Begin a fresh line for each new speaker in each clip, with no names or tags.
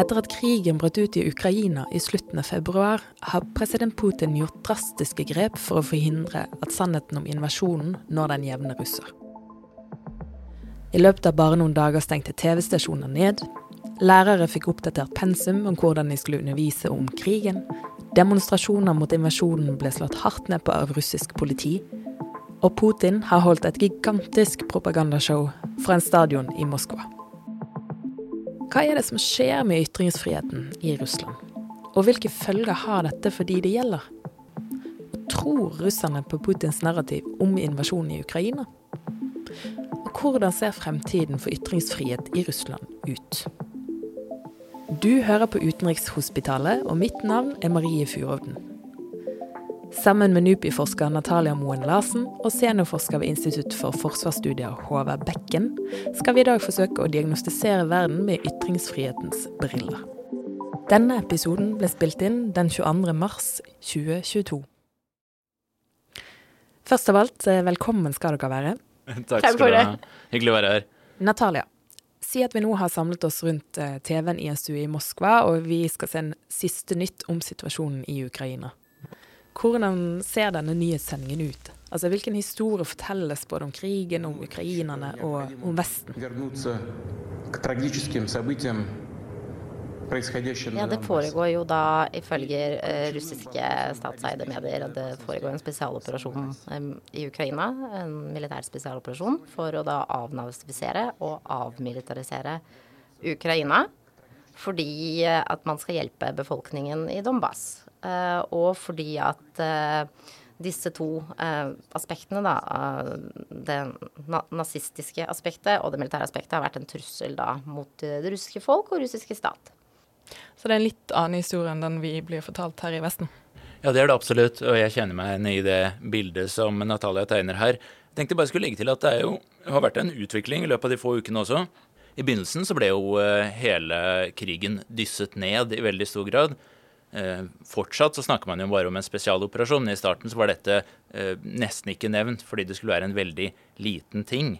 Etter at krigen brøt ut i Ukraina i slutten av februar, har president Putin gjort drastiske grep for å forhindre at sannheten om invasjonen når den jevne russer. I løpet av bare noen dager stengte TV-stasjoner ned. Lærere fikk oppdatert pensum om hvordan de skulle undervise om krigen. Demonstrasjoner mot invasjonen ble slått hardt ned på av russisk politi. Og Putin har holdt et gigantisk propagandashow fra en stadion i Moskva. Hva er det som skjer med ytringsfriheten i Russland? Og hvilke følger har dette for de det gjelder? Tror russerne på Putins narrativ om invasjonen i Ukraina? Og hvordan ser fremtiden for ytringsfrihet i Russland ut? Du hører på Utenrikshospitalet, og mitt navn er Marie Furovden. Sammen med NUPI-forsker Natalia Moen Larsen og seniorforsker ved Institutt for forsvarsstudier Håvard Bekken skal vi i dag forsøke å diagnostisere verden med ytringsfrihetens briller. Denne episoden ble spilt inn den 22. mars 2022. Først av alt, eh, velkommen skal dere være.
Takk skal du ha. Hyggelig å være her.
Natalia, si at vi nå har samlet oss rundt eh, TV-en i en stue i Moskva, og vi skal se en siste nytt om situasjonen i Ukraina. Hvordan ser denne nyhetssendingen ut? Altså, Hvilken historie fortelles både om krigen, om ukrainerne og om Vesten?
Ja, Det foregår jo da, ifølge eh, russiske statseide medier, at det foregår en spesialoperasjon i Ukraina. En militær spesialoperasjon for å da avnazifisere og avmilitarisere Ukraina. Fordi eh, at man skal hjelpe befolkningen i Donbas. Eh, og fordi at eh, disse to eh, aspektene, da, det nazistiske aspektet og det militære aspektet, har vært en trussel da mot det russiske folk og russiske stat.
Så det er en litt annen historie enn den vi blir fortalt her i Vesten?
Ja, det er det absolutt, og jeg kjenner meg igjen i det bildet som Natalia tegner her. Jeg tenkte bare skulle legge til at det jo, har vært en utvikling i løpet av de få ukene også. I begynnelsen så ble jo hele krigen dysset ned i veldig stor grad. Eh, fortsatt så snakker man jo bare om en spesialoperasjon. I starten så var dette eh, nesten ikke nevnt fordi det skulle være en veldig liten ting.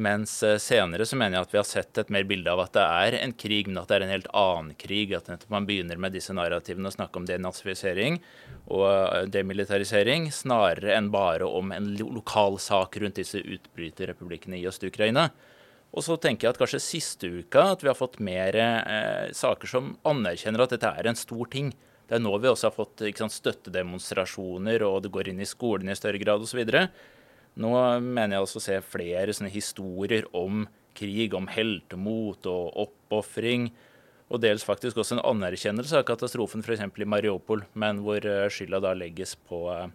Mens eh, senere så mener jeg at vi har sett et mer bilde av at det er en krig, men at det er en helt annen krig. At man begynner med disse narrativene og snakke om denazifisering og demilitarisering, snarere enn bare om en lokal sak rundt disse utbryterrepublikkene i Øst-Ukraina. Og så tenker jeg at kanskje siste uka at vi har fått mer eh, saker som anerkjenner at dette er en stor ting. Det er nå vi også har fått sant, støttedemonstrasjoner, og det går inn i skolen i større grad osv. Nå mener jeg også å se flere sånne historier om krig, om heltemot og oppofring. Og dels faktisk også en anerkjennelse av katastrofen f.eks. i Mariupol, men hvor eh, skylda da legges på, eh,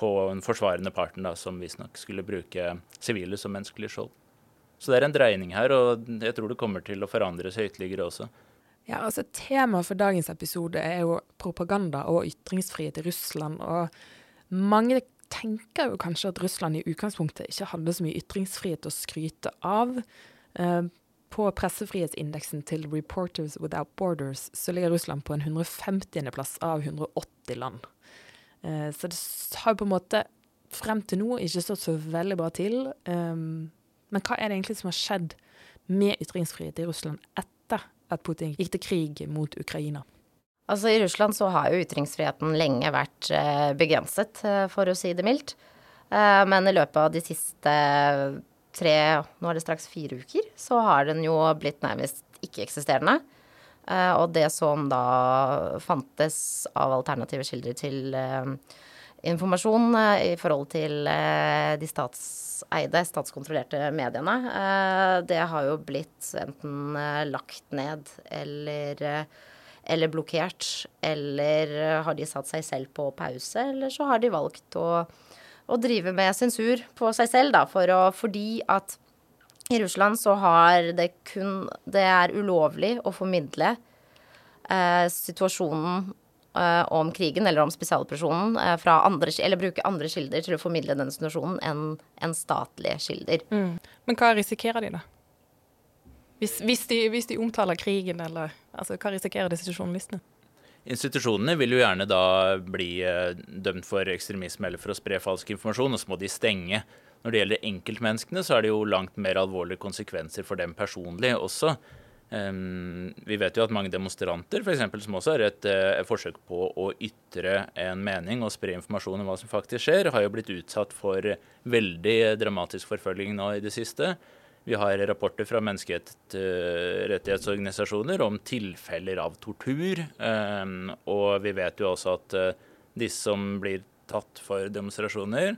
på den forsvarende parten, da, som visstnok skulle bruke sivile som menneskelig skjold. Så det er en dreining her, og jeg tror det kommer til å forandres høytligere også.
Ja, altså Temaet for dagens episode er jo propaganda og ytringsfrihet i Russland. Og mange tenker jo kanskje at Russland i utgangspunktet ikke hadde så mye ytringsfrihet å skryte av. Eh, på pressefrihetsindeksen til Reporters Without Borders så ligger Russland på en 150.-plass av 180 land. Eh, så det har på en måte frem til nå ikke stått så veldig bra til. Um, men hva er det egentlig som har skjedd med ytringsfrihet i Russland etter at Putin gikk til krig mot Ukraina?
Altså I Russland så har jo ytringsfriheten lenge vært eh, begrenset, eh, for å si det mildt. Eh, men i løpet av de siste tre, nå er det straks fire uker, så har den jo blitt nærmest ikke-eksisterende. Og det som da fantes av alternative kilder til informasjon i forhold til de statseide, statskontrollerte mediene, eh, det har jo blitt enten eh, lagt ned eller, eh, eller blokkert. Eller har de satt seg selv på pause, eller så har de valgt å, å drive med sensur på seg selv, da, for å, fordi at i Russland så har det kun Det er ulovlig å formidle eh, situasjonen uh, om krigen eller om spesialoperasjonen uh, fra andre, eller bruke andre kilder til å formidle den situasjonen enn en statlige kilder. Mm.
Men hva risikerer de, da? Hvis, hvis, de, hvis, de, omtaler krigen, eller altså, hva risikerer disse journalistene?
Institusjonene vil jo gjerne da bli uh, dømt for ekstremisme eller for å spre falsk informasjon, og så må de stenge. Når det gjelder enkeltmenneskene, så er det jo langt mer alvorlige konsekvenser for dem personlig også. Vi vet jo at mange demonstranter for eksempel, som også er et, uh, forsøk på å ytre en mening og spre informasjon om hva som faktisk skjer, har jo blitt utsatt for veldig dramatisk forfølging nå i det siste. Vi har rapporter fra menneskerettighetsorganisasjoner om tilfeller av tortur. Og vi vet jo også at uh, disse som blir tatt for demonstrasjoner,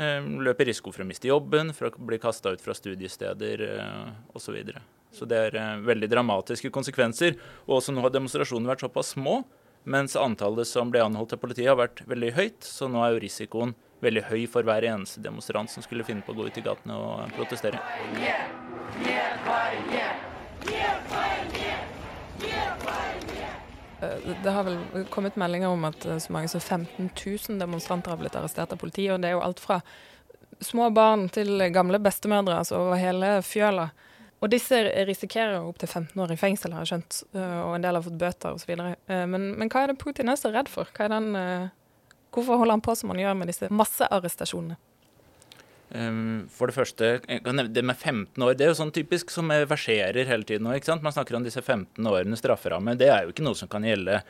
løper risiko for å miste jobben, for å bli kasta ut fra studiesteder uh, osv. Så, videre. så det er uh, veldig dramatiske konsekvenser. Og også nå har demonstrasjonene vært såpass små, mens antallet som ble anholdt av politiet har vært veldig høyt. Så nå er jo risikoen veldig høy for hver eneste demonstrant som skulle finne på å gå ut i gatene og protestere.
Det har vel kommet meldinger om at så mange som 15 000 demonstranter har blitt arrestert av politiet. og Det er jo alt fra små barn til gamle bestemødre altså over hele fjøla. Og disse risikerer jo opptil 15 år i fengsel, har jeg skjønt, og en del har fått bøter osv. Men, men hva er det Putin er så redd for? Den Hvorfor holder han på som han gjør med disse massearrestasjonene?
Um, for det første, det med 15 år, det er jo sånn typisk som verserer hele tiden nå. ikke sant? Man snakker om disse 15 årene strafferamme. Det er jo ikke noe som kan gjelde,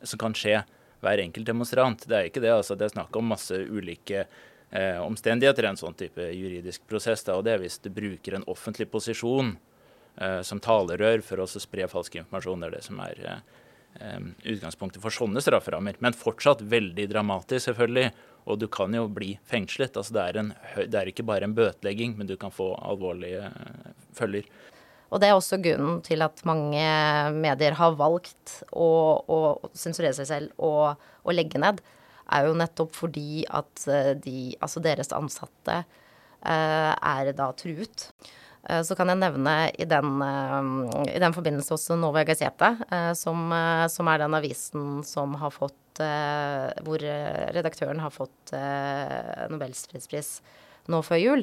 som kan skje hver enkelt demonstrant. Det er ikke det. altså Det er snakk om masse ulike eh, omstendigheter i en sånn type juridisk prosess. Da, og det er hvis du bruker en offentlig posisjon eh, som talerør for å spre falsk informasjon. Det er det som er eh, Um, utgangspunktet for sånne strafferammer. Men fortsatt veldig dramatisk, selvfølgelig. Og du kan jo bli fengslet. Altså det, er en, det, er ikke bare en bøtelegging, men du kan få alvorlige uh, følger.
Og det er også grunnen til at mange medier har valgt å, å sensurere seg selv og, og, legge ned. Er jo nettopp fordi at eh, de, altså deres ansatte uh, er da truet. Eh, så kan jeg nevne i den, eh, i den forbindelse også Nova Gazeta, eh, som, som, er den avisen som har fått Hvor redaktøren har fått Nobels fredspris nå før jul.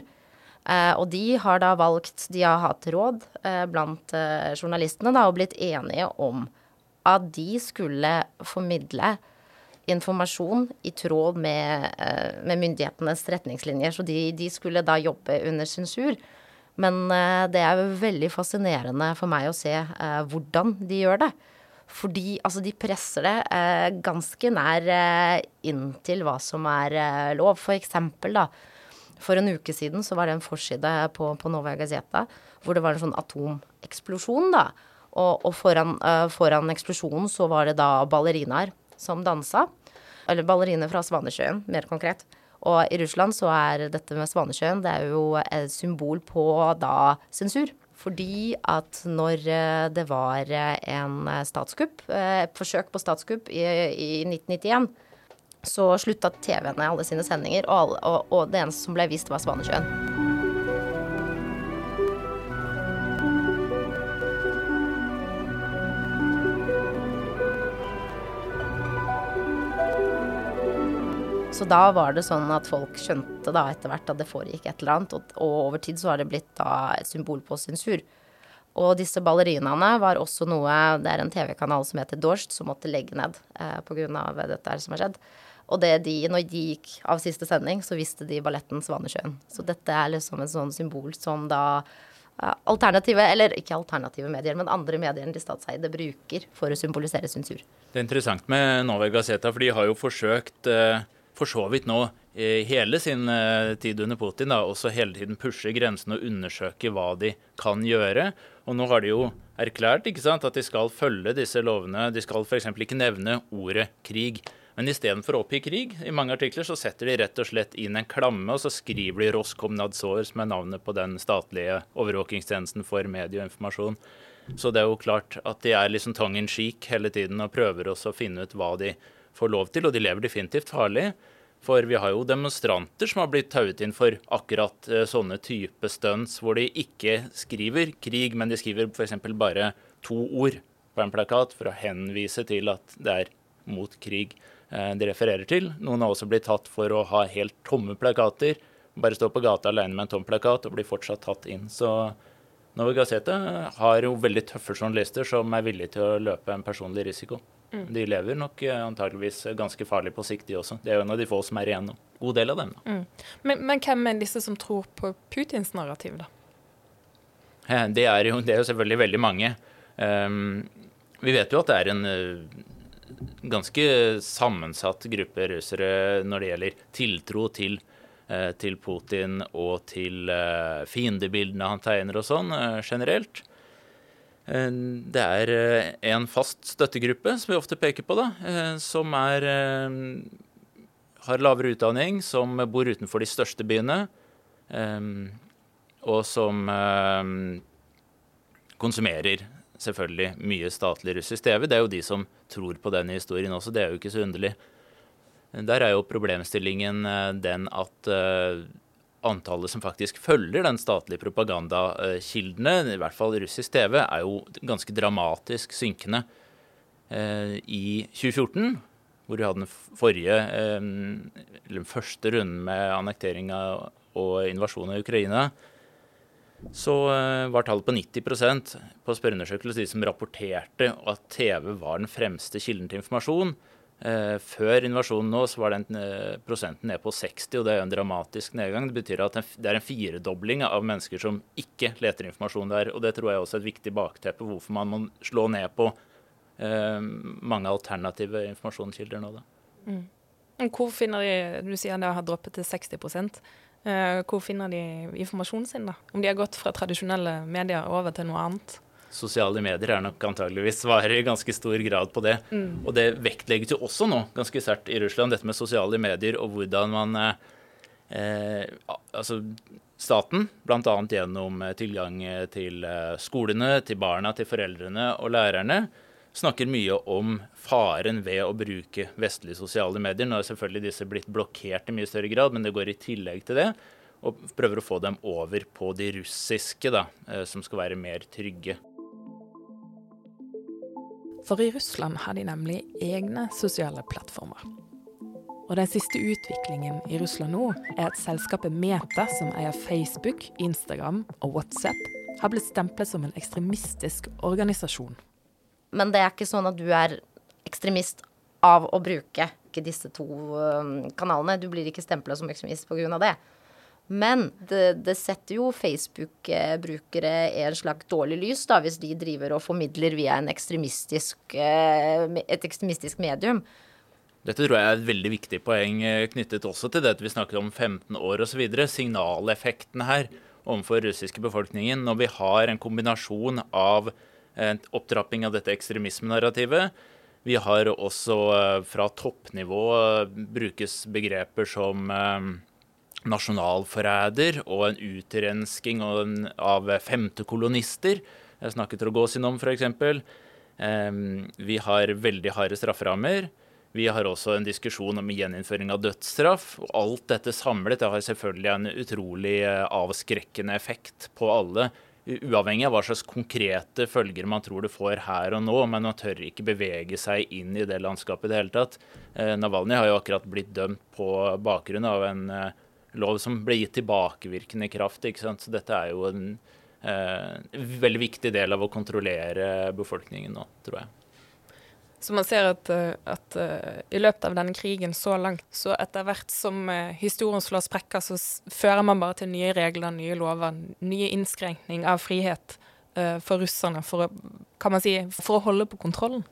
Og de har da valgt De har hatt råd blant journalistene da, og blitt enige om at de skulle formidle informasjon i tråd med, med myndighetenes retningslinjer. Så de, de, skulle da jobbe under sensur. Men eh, det er veldig fascinerende for meg å se eh, hvordan de gjør det. Fordi altså, de presser det eh, ganske nær inn til hva som er lov. For eksempel, da. For en uke siden så var det en forside på, på Nova Gazeta hvor det var en sånn atomeksplosjon, da. Og, og foran, foran, eksplosjonen så var det da ballerinaer som dansa. Eller balleriner fra Svanesjøen, mer konkret. Og i Russland så er dette med Svanesjøen det er jo et symbol på da sensur. Fordi at når eh, det var eh, en statskupp, et eh, forsøk på statskupp i, i 1991, så slutta TV-ene alle sine sendinger, og, og, og det eneste som ble vist, var Svanesjøen. Så da var det sånn at folk skjønte da etter hvert at det foregikk et eller annet, og, og over tid så har det blitt da et symbol på sensur. Og disse ballerinaene var også noe Det er en TV-kanal som heter Dorst, som måtte legge ned eh, pga. dette her som har skjedd. Og de, når de gikk av siste sending, så visste de balletten Svanesjøen. Så dette er liksom en sånn symbol som da eh, alternative, eller ikke alternative medier, men andre medier enn de statseide bruker for å symbolisere sensur.
Det er interessant med Nova Gazeta, for de har jo forsøkt eh for så vidt nå i hele sin eh, tid under Putin da, også hele tiden pushe grensene og undersøke hva de kan gjøre. Og nå har de jo erklært ikke sant, at de skal følge disse lovene. De skal f.eks. ikke nevne ordet krig. Men istedenfor å oppgi krig, i mange artikler så setter de rett og slett inn en klamme, og så skriver de Roskomnadzor, som er navnet på den statlige overvåkingstjenesten for medie og informasjon. Så det er jo klart at de er liksom tongue in cheek hele tiden og prøver også å finne ut hva de får lov til, og de lever definitivt farlig. For vi har jo demonstranter som har blitt tauet inn for akkurat uh, sånne type stunts, hvor de ikke skriver krig, men de skriver f.eks. bare to ord på en plakat for å henvise til at det er mot krig uh, de refererer til. Noen har også blitt tatt for å ha helt tomme plakater. Bare stå på gata alene med en tom plakat og blir fortsatt tatt inn. Så Novi Gazeta har jo veldig tøffe journalister som er villige til å løpe en personlig risiko. Mm. De lever nok eh, antageligvis ganske farlig på sikt, de også. Det er jo en av de få som er igjen nå. God del av dem, da. Mm.
Men, men, hvem er disse som tror på Putins narrativ, da?
Det er jo, det er jo selvfølgelig veldig mange. Um, vi vet jo at det er en uh, ganske sammensatt gruppe russere når det gjelder tiltro til, uh, til Putin og til uh, fiendebildene han tegner og sånn generelt. Det er en fast støttegruppe som vi ofte peker på, da, som er, har lavere utdanning, som bor utenfor de største byene, og som konsumerer selvfølgelig mye statlig russisk TV. Det er jo de som tror på denne historien også, det er jo ikke så underlig. Der er jo problemstillingen eh, den at antallet som faktisk følger den statlige propagandakildene, i hvert fall russisk TV, er jo ganske dramatisk synkende. Uh, I 2014, hvor vi hadde den forrige, uh, eller den første runden med annekteringa og invasjonen av Ukraina, så eh, var tallet på 90% på spørreundersøkelse de som rapporterte at TV var den fremste kilden til informasjon. Eh, før invasjonen nå så var den eh, prosenten ned på 60, og det er jo en dramatisk nedgang. Det betyr at det er en firedobling av mennesker som ikke leter informasjon der. og Det tror jeg også er et viktig bakteppe hvorfor man må slå ned på mange alternative informasjonskilder nå. Da.
Mm. Hvor finner de Du sier det har droppet til 60 Eh, hvor finner de informasjonen sin, da? Om de har gått fra tradisjonelle medier over til noe annet?
Sosiale medier er nok antageligvis svarer i ganske stor grad på det. Mm. Og det vektlegges jo også nå ganske sterkt i Russland, dette med sosiale medier og hvordan man eh, eh Altså staten, bl.a. gjennom tilgang til eh, skolene, til barna, til foreldrene og lærerne, snakker mye om faren ved å bruke vestlige sosiale medier. Nå er selvfølgelig disse blitt blokkert i mye større grad, men det går i tillegg til det. Og prøver å få dem over på de russiske, da, eh, som skal være mer trygge.
For i Russland har de nemlig egne sosiale plattformer. Og den siste utviklingen i Russland nå er at selskapet Meta, som eier Facebook, Instagram og WhatsApp, har blitt stemplet som en ekstremistisk organisasjon.
Men det er ikke sånn at du er ekstremist av å bruke disse to kanalene. Du blir ikke stempla som ekstremist pga. det. Men det, det setter jo Facebook-brukere i en slags dårlig lys, da, hvis de driver og formidler via ekstremistisk, eh, et ekstremistisk medium.
Dette tror jeg er et veldig viktig poeng eh, knyttet også til det at vi snakker om 15 år osv. Signaleffekten her overfor russiske befolkningen når vi har en kombinasjon av en opptrapping av dette ekstremismenarrativet. Vi har også eh, fra toppnivå eh, brukes begreper som eh, nasjonalforræder og en utrensking av femtekolonister. Jeg snakket Rogozin om, f.eks. Vi har veldig harde strafferammer. Vi har også en diskusjon om gjeninnføring av dødsstraff. og Alt dette samlet det har selvfølgelig en utrolig avskrekkende effekt på alle uavhengig av hva slags konkrete følger man tror det får her og nå, men man tør ikke bevege seg inn i det landskapet i det hele tatt. Navalnyj Navalny har jo akkurat blitt dømt på bakgrunn av en eh, lov som ble gitt tilbakevirkende kraft. ikke sant? Så dette er jo en eh, veldig viktig del av å kontrollere befolkningen nå, tror jeg.
Så man ser at, eh, at uh, i løpet av denne krigen så langt, så etter hvert som uh, historien slår sprekker, så fører man bare til nye regler, nye lover, nye innskrenkning av frihet for russerne, for å, kan man si, for å holde på kontrollen.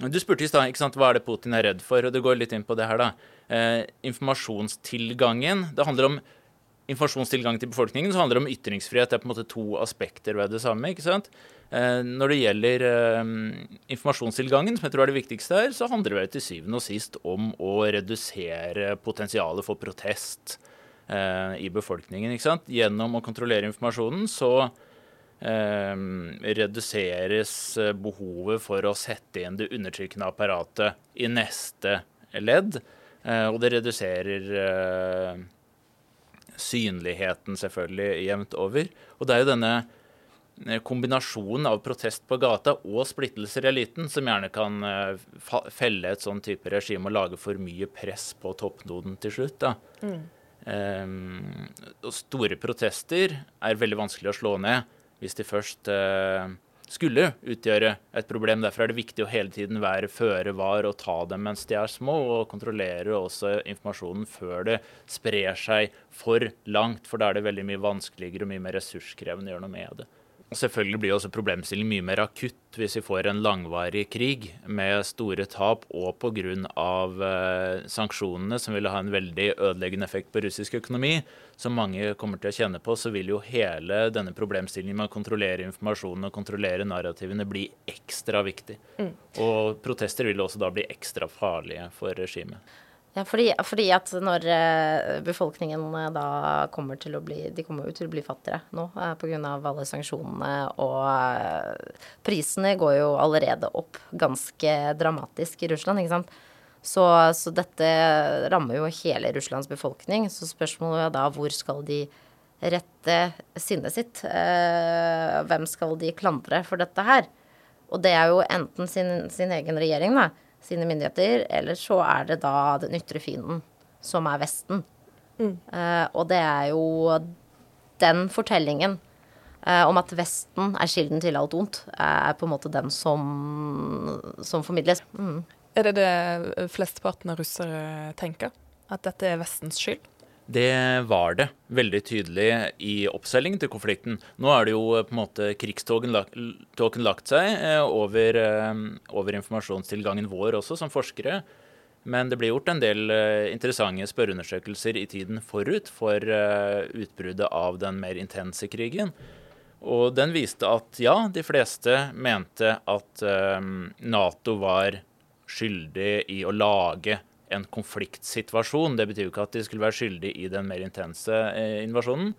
Du spurte i stad hva er det Putin er redd for, og det går litt inn på det her. da. Informasjonstilgangen. Det handler om informasjonstilgang til befolkningen, så handler det om ytringsfrihet. Det er på en måte to aspekter ved det samme. ikke sant? Eh, når det gjelder eh, informasjonstilgangen, som jeg tror er det viktigste her, så handler det til syvende og sist om å redusere potensialet for protest eh, i befolkningen. ikke sant? Gjennom å kontrollere informasjonen så reduseres behovet for å sette inn det undertrykkende apparatet i neste ledd. Og det reduserer synligheten selvfølgelig jevnt over. Og det er jo denne eh, kombinasjonen av protest på gata og splittelser i eliten som gjerne kan eh, felle et sånn type regime og lage for mye press på toppnoden til slutt. Da. Mm. Um, store protester er veldig vanskelig å slå ned hvis de først uh, skulle utgjøre et problem. Derfor er det viktig å hele tiden være føre var og ta dem mens de er små, og kontrollere også informasjonen før det sprer seg for langt. For da er det veldig mye vanskeligere og mye mer ressurskrevende å gjøre noe med det. Selvfølgelig blir også problemstillingen mye mer akutt hvis vi får en langvarig krig med store tap og pga. Eh, sanksjonene, som vil ha en veldig ødeleggende effekt på russisk økonomi, som mange kommer til å kjenne på, så vil jo hele denne problemstillingen med å kontrollere informasjonen og kontrollere narrativene bli ekstra viktig. Mm. Og protester vil også da bli ekstra farlige for regimet.
Ja, fordi, fordi, at når eh, befolkningen eh, da kommer til å bli De kommer jo til å bli fattigere nå eh, pga. alle sanksjonene, og prisene går jo allerede opp ganske dramatisk i Russland, ikke sant. Så, så dette rammer jo hele Russlands befolkning. Så spørsmålet er da hvor skal de rette sinnet sitt? hvem skal de klandre for dette her? Og det er jo enten sin, sin egen regjering, da sine myndigheter, eller så er det da den ytre fienden, som er Vesten. Mm. Uh, og det er jo den fortellingen uh, om at Vesten er kilden til alt ondt, er på en måte den som, som formidles. Mm.
Er det det flesteparten av russere tenker? At dette er Vestens skyld?
Det var det veldig tydelig i oppseilingen til konflikten. Nå er det jo eh, på en måte krigståken lagt seg eh, over, eh, over, informasjonstilgangen vår også, som forskere. Men det ble gjort en del interessante spørreundersøkelser i tiden forut for utbruddet av den mer intense krigen. Og den viste at ja, de fleste mente at Nato var skyldig i å lage en konfliktsituasjon. Det betyr jo ikke at de skulle være skyldige i den mer intense eh, invasjonen.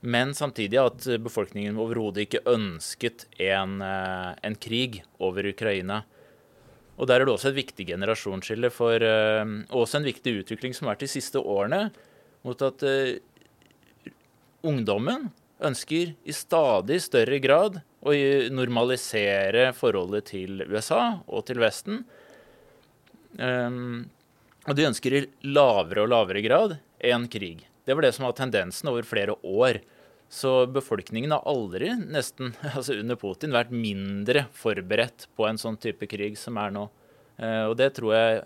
Men samtidig at befolkningen overhodet ikke ønsket en, eh, en, krig over Ukraina. Og Der er det også et viktig generasjonsskille, for uh, også en viktig utvikling som har vært de siste årene, mot at uh, ungdommen ønsker i stadig større grad å normalisere forholdet til USA og til Vesten. Um, og de ønsker i lavere og lavere grad en krig. Det var det som var tendensen over flere år. Så befolkningen har aldri, nesten altså under Putin, vært mindre forberedt på en sånn type krig som er nå. Eh, og det tror jeg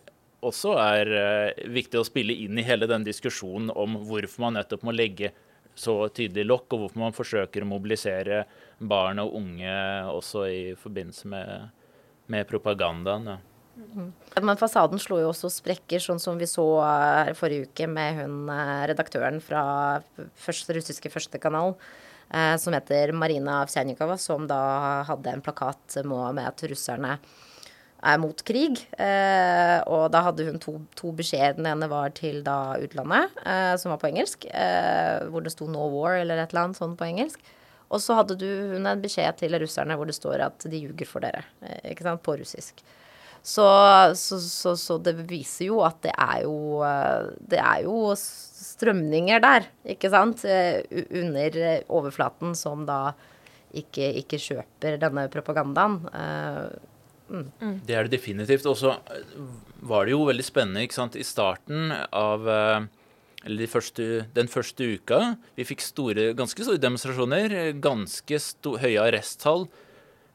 også er eh, viktig å spille inn i hele den diskusjonen om hvorfor man nettopp må legge så tydelig lokk, og hvorfor man forsøker å mobilisere barn og unge også i forbindelse med, med propagandaen. Ja.
Mm. Men fasaden slo jo også sprekker, sånn som vi så her forrige uke med hun eh, redaktøren fra første, russiske førstekanal, eh, som heter Marina Avsjanikova, som da hadde en plakat med at russerne er mot krig. Eh, og da hadde hun to, to beskjeder. Den ene var til da utlandet, eh, som var på engelsk, eh, hvor det sto 'No war' eller et eller annet sånt på engelsk. Og så hadde du, hun en beskjed til russerne hvor det står at de ljuger for dere, eh, ikke sant, på russisk. Så, så, så, så, det viser jo at det er jo Det er jo strømninger der, ikke sant, under overflaten som da ikke, ikke kjøper denne propagandaen.
Mm. mm. Det er det definitivt. Og så var det jo veldig spennende ikke sant? i starten av eller de første, den første uka. Vi fikk store, ganske store demonstrasjoner, ganske sto, høye arresttall.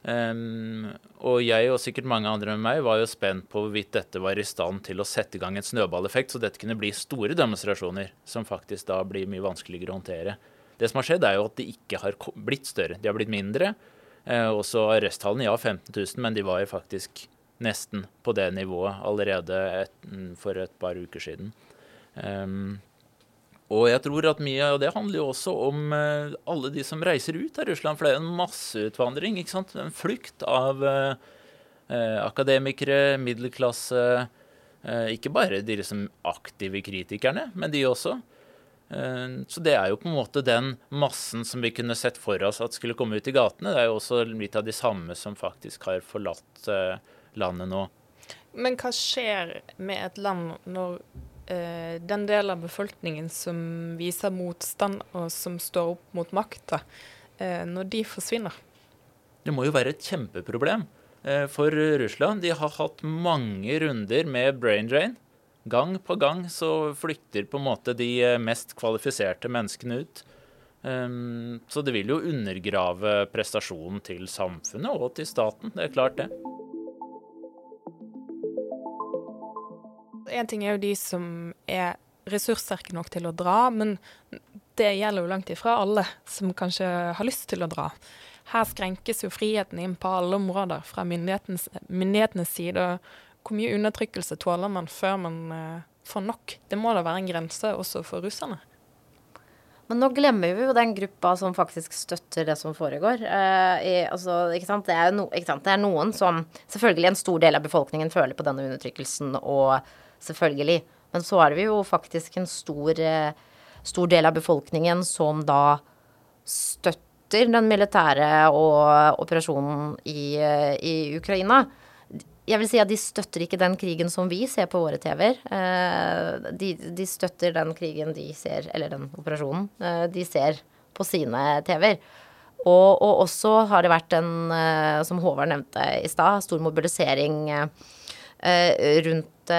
Um, og jeg og sikkert mange andre med meg var jo spent på hvorvidt dette var i stand til å sette i gang en snøballeffekt, så dette kunne bli store demonstrasjoner, som faktisk da blir mye vanskeligere å håndtere. Det som har skjedd, er jo at de ikke har blitt større. De har blitt mindre. Eh, også arresttallene, ja, 15 000, men de var jo faktisk nesten på det nivået allerede et, for et par uker siden. Um, og jeg tror at mye av det handler jo også om uh, alle de som reiser ut av Russland. For det er en masseutvandring. ikke sant? En flukt av uh, uh, akademikere, middelklasse Ikke bare de liksom aktive kritikerne, men de også. Så det er jo på en måte den massen som vi kunne sett for oss at skulle komme ut i gatene. Det er jo også litt av de samme som faktisk har forlatt landet nå.
Men hva skjer med et land når eh, den delen av befolkningen som viser motstand og som står opp mot makta, eh, når de forsvinner?
Det må jo være et kjempeproblem eh, for Russland. De har hatt mange runder med brain drain. Gang på gang så flykter på en måte de eh, mest kvalifiserte menneskene ut. Um, så det vil jo undergrave prestasjonen til samfunnet og til staten. Det er klart, det.
En ting er jo de som er ressurssterke nok til å dra, men det gjelder jo langt ifra alle som kanskje har lyst til å dra. her skrenkes jo friheten inn på alle områder fra myndighetenes side. og Hvor mye undertrykkelse tåler man før man uh, får nok? Det må da være en grense også for russerne?
Men nå glemmer vi jo den gruppa som faktisk støtter det som foregår. Eh, i, altså, det, er no, det, er noen som Selvfølgelig en stor del av befolkningen føler på denne undertrykkelsen, og selvfølgelig. Men så er det jo faktisk en stor, eh, stor del av befolkningen som da støtter den militære og operasjonen i, eh, i, Ukraina. Jeg vil si at de støtter ikke den krigen som vi ser på våre TV-er. Eh, de, de, støtter den krigen de ser, eller den operasjonen, de ser på sine TV-er. Og, og, også har det vært en, som Håvard nevnte i stad, stor mobilisering rundt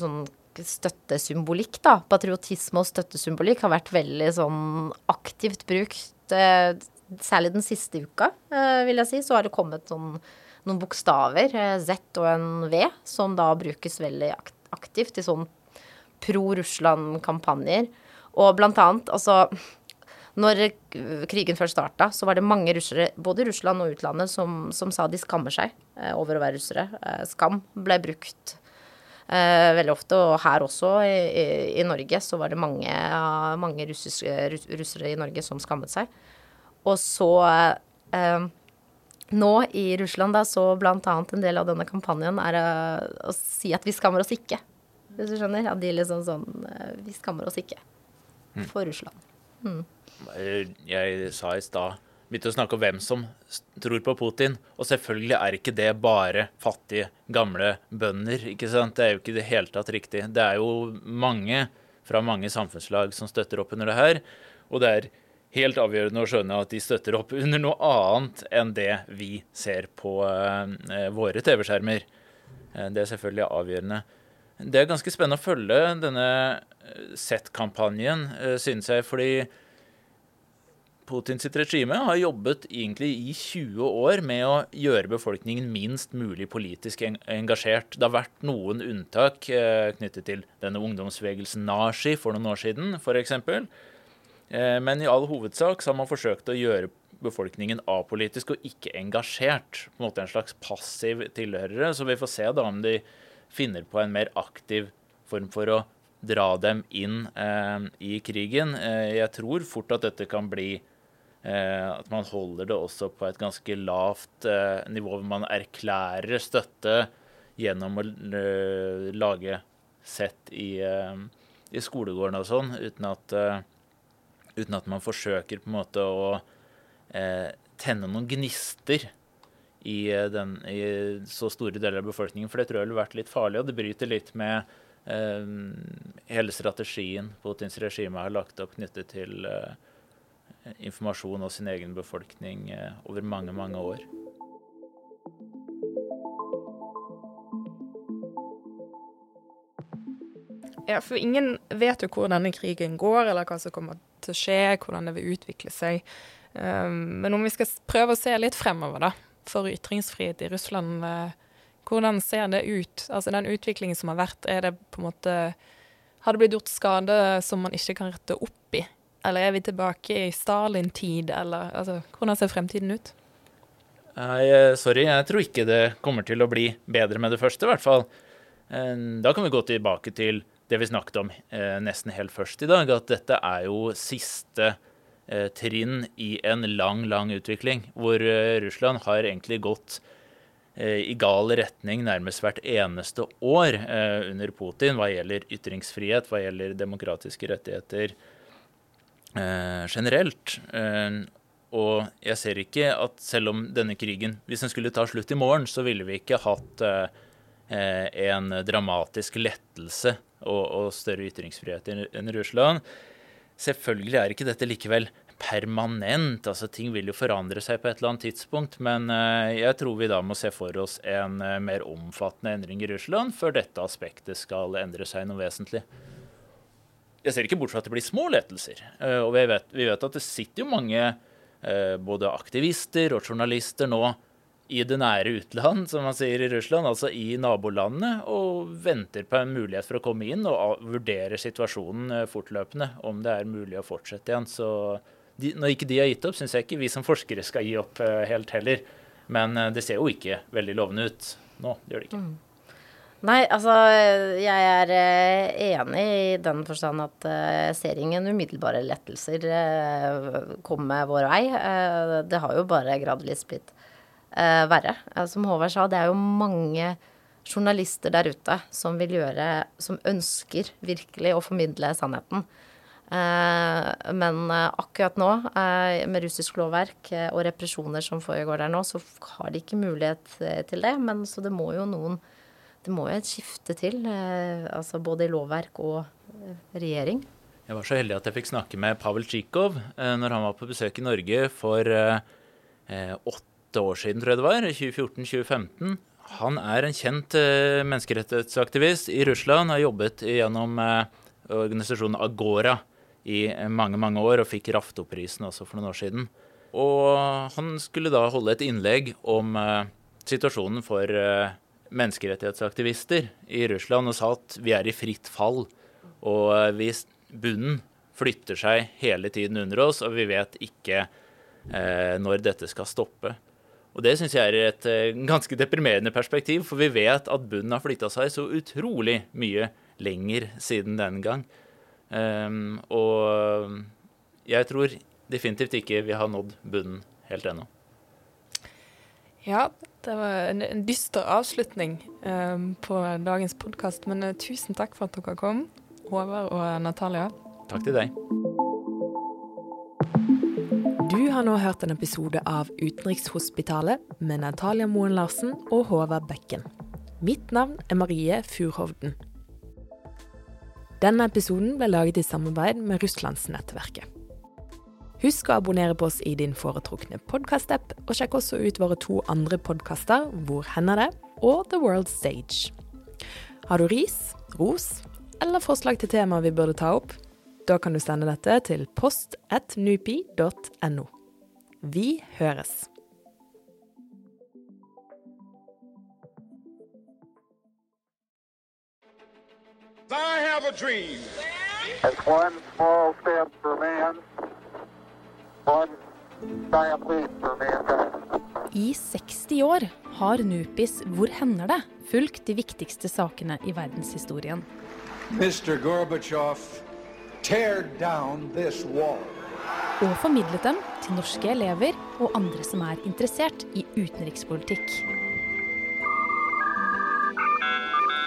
sånn støttesymbolikk, da. Patriotisme og støttesymbolikk har vært veldig sånn aktivt brukt. Eh, særlig den siste uka, eh, vil jeg si, så har det kommet sånn, noen bokstaver, eh, Z og en V, som da brukes veldig aktivt i sånn pro-Russland-kampanjer. Og blant annet, altså når krigen først starta, så var det mange russere, både i Russland og utlandet, som, som sa de skammer seg over å være russere. skam ble brukt eh, veldig ofte. Og her også, i, i, Norge, så var det mange, mange russiske, russere i Norge som skammet seg. Og så eh, nå i Russland, da, så blant annet en del av denne kampanjen er uh, å si at vi skammer oss ikke. Hvis du skjønner? At de liksom sånn Vi skammer oss ikke. Mm. For Russland. Mm.
Jeg sa i stad begynte å snakke om hvem som tror på Putin. Og selvfølgelig er ikke det bare fattige, gamle bønder. ikke sant? Det er jo ikke i det hele tatt riktig. Det er jo mange fra mange samfunnslag som støtter opp under det her. Og det er helt avgjørende å skjønne at de støtter opp under noe annet enn det vi ser på uh, våre TV-skjermer. Det er selvfølgelig avgjørende. Det er ganske spennende å følge denne Z-kampanjen, synes jeg. fordi Putin sitt regime har jobbet egentlig i 20 år med å gjøre befolkningen minst mulig politisk engasjert. Det har vært noen unntak eh, knyttet til denne ungdomsbevegelsen Nashi for noen år siden f.eks. Eh, men i all hovedsak har man forsøkt å gjøre befolkningen apolitisk og ikke engasjert. På en måte en slags passiv tilhørere. Så vi får se da om de finner på en mer aktiv form for å dra dem inn eh, i krigen. Eh, jeg tror fort at dette kan bli at man holder det også på et ganske lavt eh, nivå, hvor man erklærer støtte gjennom å eh, lage sett i, i skolegården og sånn, uten at, uten at man forsøker på en måte å tenne noen gnister i, den, i, så store deler av befolkningen. For det tror jeg ville vært litt farlig, og det bryter litt med eh, hele strategien Putins regime har lagt opp knyttet til eh, informasjon av sin egen befolkning eh, over mange, mange år.
Ja, for ingen vet jo hvor denne krigen går, eller hva som kommer til å skje, hvordan det vil utvikle seg. Um, men om vi skal prøve å se litt fremover, da, for ytringsfrihet i Russland, uh, hvordan ser det ut? Altså den utviklingen som har vært, er det på en måte Har det blitt gjort skade som man ikke kan rette opp? Eller er vi tilbake i Stalin-tid, eller altså, hvordan ser fremtiden ut?
Nei, eh, sorry, jeg tror ikke det kommer til å bli bedre med det første, i hvert fall. Eh, da kan vi gå tilbake til det vi snakket om eh, nesten helt først i dag, at dette er jo siste trinn i en lang, lang utvikling, hvor Russland har egentlig gått i gal retning nærmest hvert eneste år under Putin hva gjelder ytringsfrihet, hva gjelder demokratiske rettigheter eh, generelt. Eh, og jeg ser ikke at selv om denne krigen, hvis den skulle ta slutt i morgen, så ville vi ikke hatt eh, en dramatisk lettelse og, og større ytringsfrihet enn Russland. Selvfølgelig er ikke dette likevel permanent. altså Ting vil jo forandre seg på et eller annet tidspunkt. Men eh, jeg tror vi da må se for oss en eh, mer omfattende endring i Russland før dette aspektet skal endre seg noe vesentlig jeg ser ikke bort fra at det blir små lettelser. Eh, og vi vet, vi vet at det sitter jo mange eh, både aktivister og journalister nå i det nære utland, som man sier i Russland, altså i nabolandene, og venter på en mulighet for å komme inn og vurdere situasjonen eh, fortløpende, om det er mulig å fortsette igjen. Så, de, når ikke de har gitt opp, syns jeg ikke vi som forskere skal gi opp helt heller. Men det ser jo ikke veldig lovende ut nå. Det gjør det ikke. Mm.
Nei, altså jeg er enig i den forstand at jeg ser ingen umiddelbare lettelser komme vår vei. Det har jo bare gradvis blitt verre. Som Håvard sa, det er jo mange journalister der ute som vil gjøre Som ønsker virkelig å formidle sannheten. Eh, men eh, akkurat nå, eh, med russisk lovverk og represjoner som foregår der nå, så har de ikke mulighet til det. Men så det må jo noen Det må jo et skifte til. Altså både i lovverk og regjering.
Jeg var så heldig at jeg fikk snakke med Pavel Tsjikov når han var på besøk i Norge for åtte år siden, tror jeg det var. 2014-2015. Han er en kjent menneskerettighetsaktivist i Russland. Har jobbet gjennom organisasjonen Agora i mange mange år, og fikk Raftoprisen også for noen år siden. Og han skulle da holde et innlegg om situasjonen for menneskerettighetsaktivister i Russland, og sa at vi er i fritt fall. Og hvis bunnen flytter seg hele tiden under oss, og vi vet ikke når dette skal stoppe. Og det syns jeg er et uh, ganske deprimerende perspektiv, for vi vet at bunnen har flytta seg så utrolig mye lenger siden den gang. Um, og jeg tror definitivt ikke vi har nådd bunnen helt ennå.
Ja, det var en, en dyster avslutning um, på dagens podkast, men uh, tusen takk for at dere kom, Håvard og Natalia.
Takk til deg.
Du har nå hørt en episode av Utenrikshospitalet med Natalia Moen Larsen og Håvard Bekken. Mitt navn er Marie Furhovden. Denne episoden ble laget i samarbeid med Russlandsnettverket. Husk å abonnere på oss i din foretrukne podkast-app, og sjekk også ut våre to andre podkaster Hvor hender det? og The World Stage. Har du ris, ros eller forslag til tema vi burde ta opp? Da kan du sende dette til post.nupi.no. Vi høres. I have a dream. It's one small step for man, one giant leap for mankind. I 60 år har Nupis Hvor hender det? fulgt de viktigste sakene i verdenshistorien. Mr. Gorbachev, tear down this wall. Og formidlet dem til norske elever og andre som er interessert i utenrikspolitikk.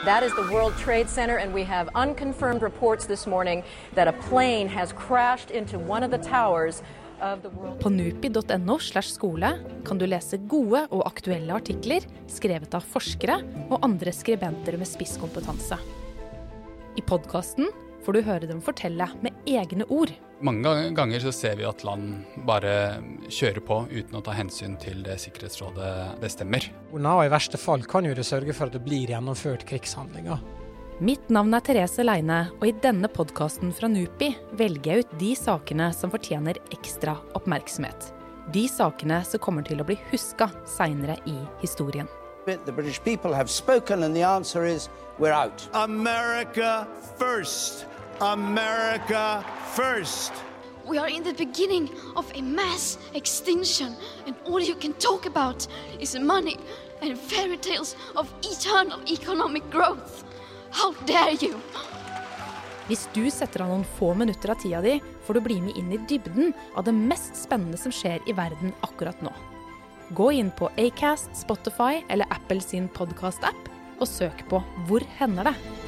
That is the World Trade Center, and we have unconfirmed reports this morning that a plane has crashed into one of the towers på nupi.no slash skole kan du lese gode og aktuelle artikler skrevet av forskere og andre skribenter med spisskompetanse. I podkasten får du høre dem fortelle med egne ord.
Mange ganger så ser vi at land bare kjører på uten å ta hensyn til det Sikkerhetsrådet bestemmer.
Og I verste fall kan jo det sørge for at det blir gjennomført krigshandlinger.
Mitt navn er Therese Leine, og i denne podkasten fra NUPI velger jeg ut de sakene som fortjener ekstra oppmerksomhet. De sakene som kommer til å bli huska seinere i historien. The British people have spoken, and the answer is we're out. America first. America first. We are in the beginning of a mass extinction, and all you can talk about is money and fairy tales of eternal economic growth. Hvis du setter av noen få minutter av tida di, får du bli med inn i dybden av det mest spennende som skjer i verden akkurat nå. Gå inn på Acast, Spotify eller Apple sin podkast-app og søk på Hvor hender det?